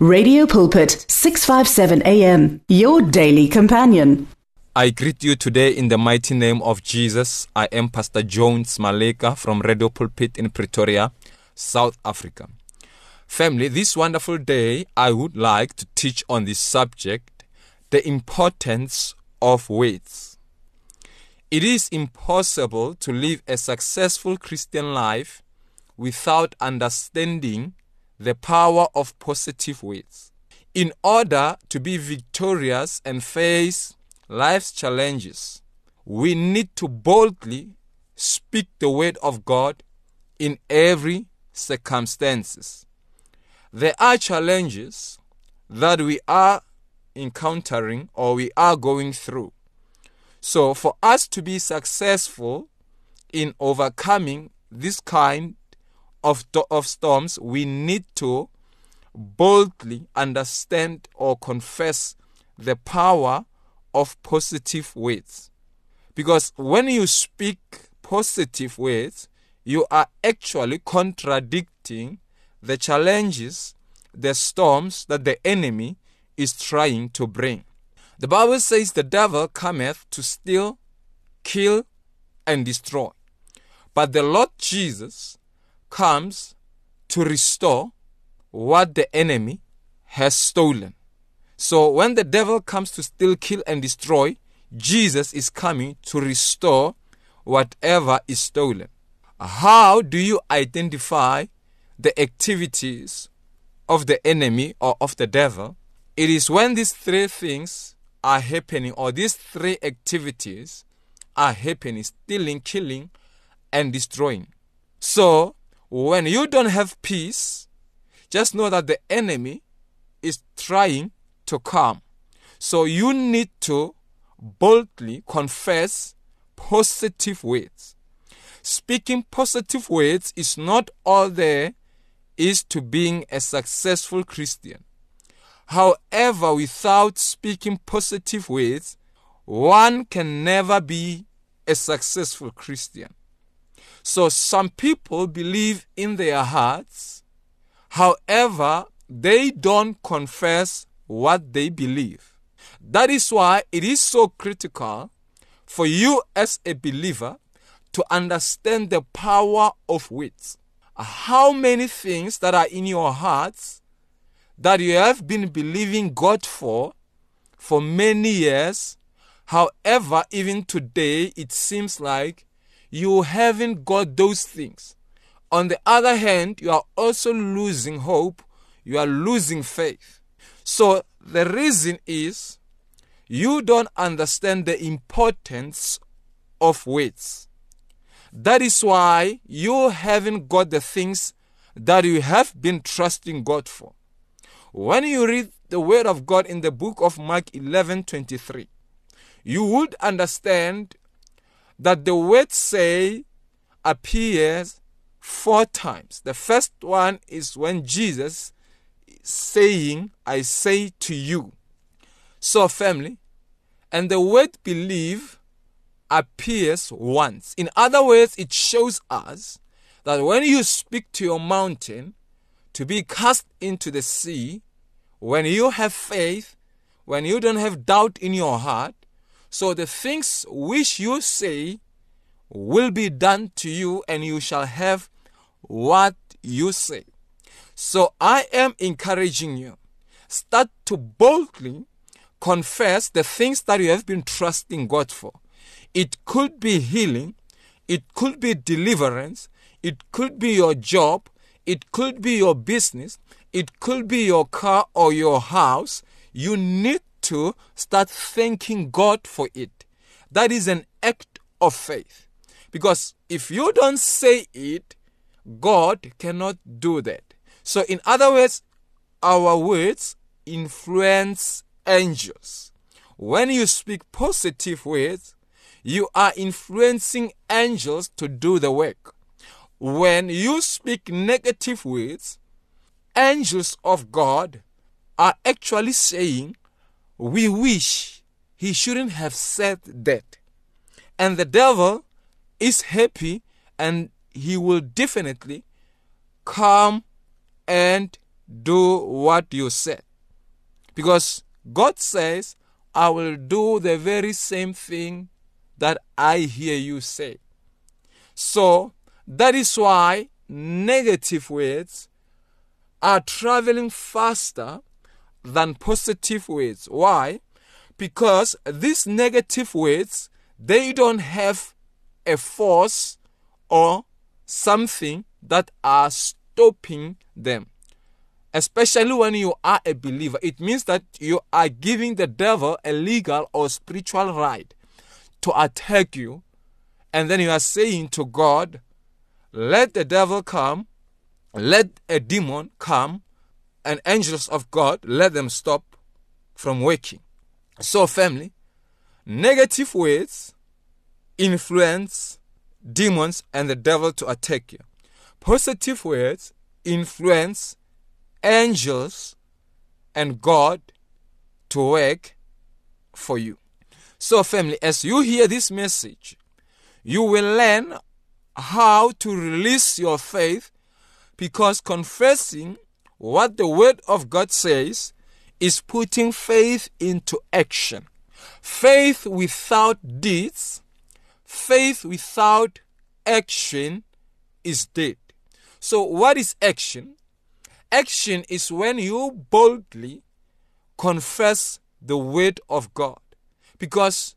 Radio Pulpit, 657 AM, your daily companion. I greet you today in the mighty name of Jesus. I am Pastor Jones Maleka from Radio Pulpit in Pretoria, South Africa. Family, this wonderful day, I would like to teach on this subject the importance of words. It is impossible to live a successful Christian life without understanding the power of positive words. In order to be victorious and face life's challenges, we need to boldly speak the word of God in every circumstances. There are challenges that we are encountering or we are going through. So for us to be successful in overcoming this kind of, of storms, we need to boldly understand or confess the power of positive words. Because when you speak positive words, you are actually contradicting the challenges, the storms that the enemy is trying to bring. The Bible says the devil cometh to steal, kill, and destroy. But the Lord Jesus comes to restore what the enemy has stolen. So when the devil comes to steal, kill, and destroy, Jesus is coming to restore whatever is stolen. How do you identify the activities of the enemy or of the devil? It is when these three things are happening, or these three activities are happening stealing, killing, and destroying. So when you don't have peace, just know that the enemy is trying to come. So you need to boldly confess positive words. Speaking positive words is not all there is to being a successful Christian. However, without speaking positive words, one can never be a successful Christian. So some people believe in their hearts, however, they don't confess what they believe. That is why it is so critical for you as a believer to understand the power of words. How many things that are in your hearts that you have been believing God for for many years, however, even today it seems like you haven't got those things. On the other hand, you are also losing hope, you are losing faith. So the reason is you don't understand the importance of words. That is why you haven't got the things that you have been trusting God for. When you read the word of God in the book of Mark 11:23, you would understand that the word say appears four times. The first one is when Jesus saying, I say to you. So, family, and the word believe appears once. In other words, it shows us that when you speak to your mountain to be cast into the sea, when you have faith, when you don't have doubt in your heart, so the things which you say will be done to you, and you shall have what you say. So I am encouraging you. Start to boldly confess the things that you have been trusting God for. It could be healing, it could be deliverance, it could be your job, it could be your business, it could be your car or your house. You need to start thanking God for it. That is an act of faith. Because if you don't say it, God cannot do that. So, in other words, our words influence angels. When you speak positive words, you are influencing angels to do the work. When you speak negative words, angels of God are actually saying, We wish he shouldn't have said that. And the devil is happy and he will definitely come and do what you said. Because God says, I will do the very same thing that I hear you say. So that is why negative words are traveling faster than positive words. Why? Because these negative words they don't have a force or something that are stopping them. Especially when you are a believer, it means that you are giving the devil a legal or spiritual right to attack you. And then you are saying to God, Let the devil come, let a demon come, and angels of God, let them stop from working. So, family, negative words influence demons and the devil to attack you. Positive words influence angels and God to work for you. So, family, as you hear this message, you will learn how to release your faith because confessing what the Word of God says is putting faith into action. Faith without deeds, faith without action is dead. So, what is action? Action is when you boldly confess the Word of God because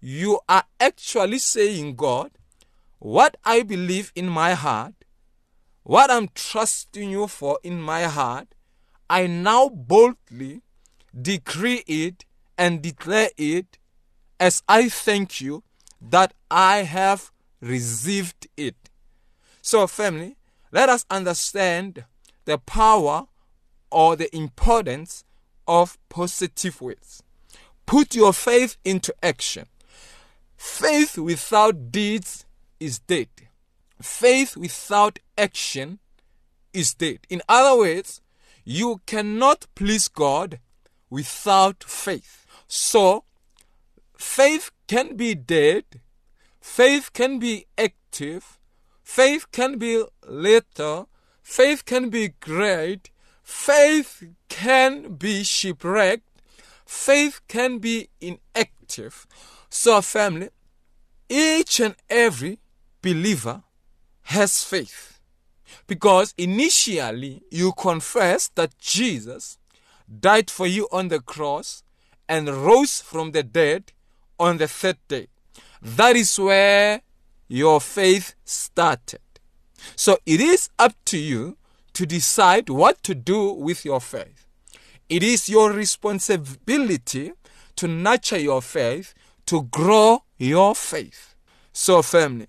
you are actually saying, God, what I believe in my heart, what I'm trusting you for in my heart, I now boldly decree it and declare it as I thank you that I have received it. So, family, let us understand the power or the importance of positive words. Put your faith into action. Faith without deeds is dead. Faith without action is dead. In other words, you cannot please God without faith. So, faith can be dead, faith can be active, faith can be little, faith can be great, faith can be shipwrecked, faith can be inactive. So, family, each and every believer has faith because initially you confess that Jesus died for you on the cross and rose from the dead on the third day. That is where your faith started. So it is up to you to decide what to do with your faith. It is your responsibility to nurture your faith, to grow your faith. So, family,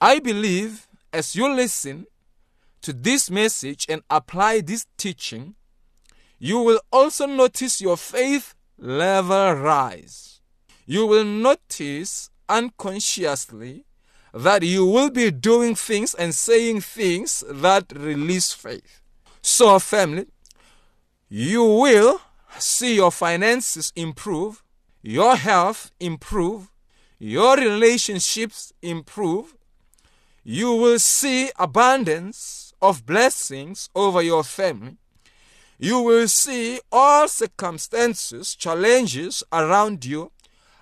I believe as you listen to this message and apply this teaching, you will also notice your faith level rise. You will notice unconsciously that you will be doing things and saying things that release faith. So, family, you will see your finances improve, your health improve, your relationships improve. You will see abundance of blessings over your family. You will see all circumstances, challenges around you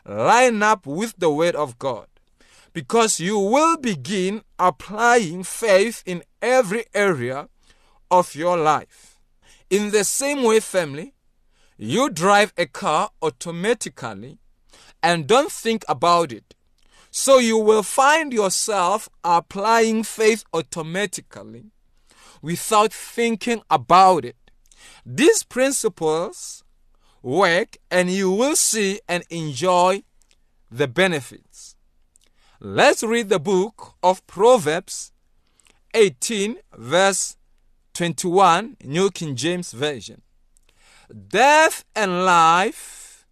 line up with the Word of God because you will begin applying faith in every area of your life. In the same way, family, you drive a car automatically and don't think about it. So you will find yourself applying faith automatically without thinking about it. These principles work and you will see and enjoy the benefits. Let's read the book of Proverbs 18, verse 21, New King James Version. Death and life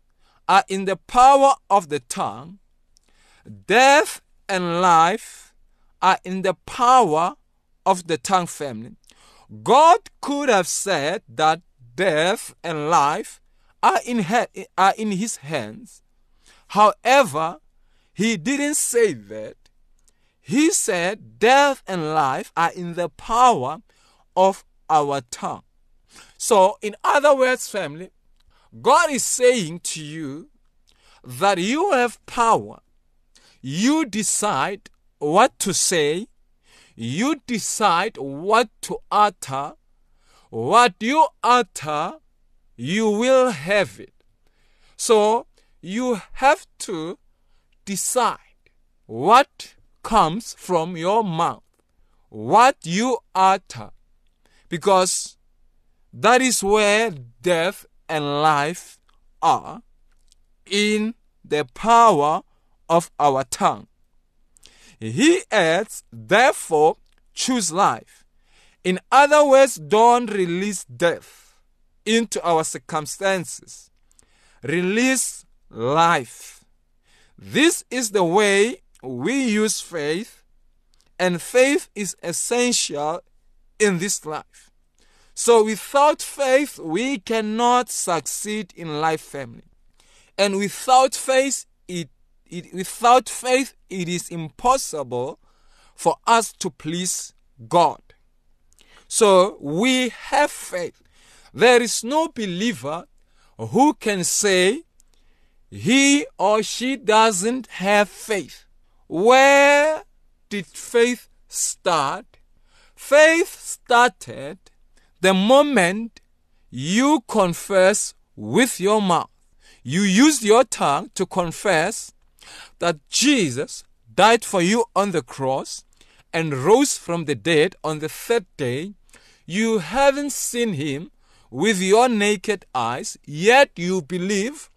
are in the power of the tongue. Death and life are in the power of the tongue family. God could have said that death and life are in, are in his hands. However, he didn't say that. He said death and life are in the power of our tongue. So, in other words, family, God is saying to you that you have power. You decide what to say, you decide what to utter. What you utter, you will have it. So, you have to decide what comes from your mouth, what you utter, because that is where death and life are in the power of our tongue. He adds, therefore, choose life. In other words, don't release death into our circumstances. Release life. This is the way we use faith, and faith is essential in this life. So, without faith, we cannot succeed in life, family. And without faith, it, it, without faith, it is impossible for us to please God. So we have faith. There is no believer who can say he or she doesn't have faith. Where did faith start? Faith started the moment you confess with your mouth you used your tongue to confess that Jesus died for you on the cross and rose from the dead on the third day, you haven't seen him with your naked eyes, yet you believe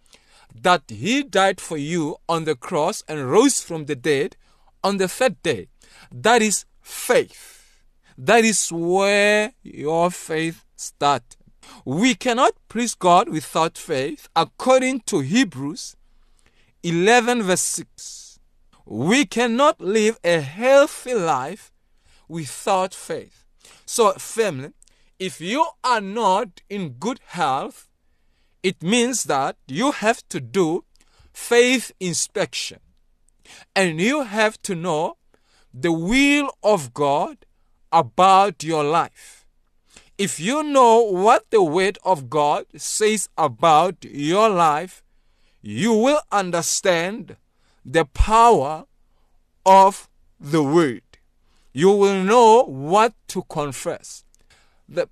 that he died for you on the cross and rose from the dead on the third day. That is faith. That is where your faith started. We cannot please God without faith, according to Hebrews 11, verse 6. We cannot live a healthy life without faith. So, family, if you are not in good health, it means that you have to do faith inspection and you have to know the will of God about your life if you know what the Word of God says about your life, you will understand the power of the Word. You will know what to confess. The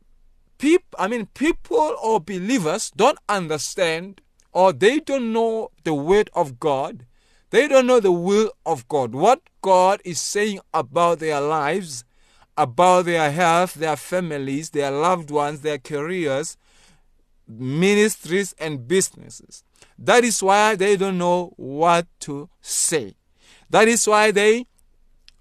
people, I mean, people or believers don't understand or they don't know the Word of God. They don't know the will of God, what God is saying about their lives about their health, their families, their loved ones, their careers, ministries, and businesses. That is why they don't know what to say. That is why they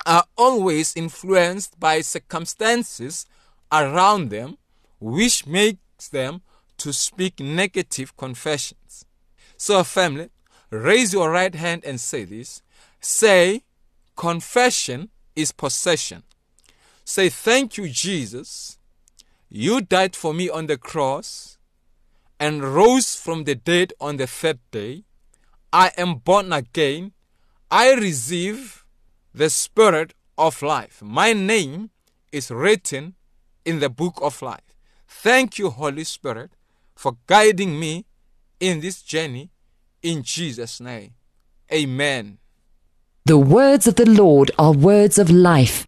are always influenced by circumstances around them, which makes them to speak negative confessions. So, family, raise your right hand and say this. Say, confession is possession. Say, Thank you, Jesus. You died for me on the cross and rose from the dead on the third day. I am born again. I receive the Spirit of life. My name is written in the book of life. Thank you, Holy Spirit, for guiding me in this journey in Jesus' name. Amen. The words of the Lord are words of life.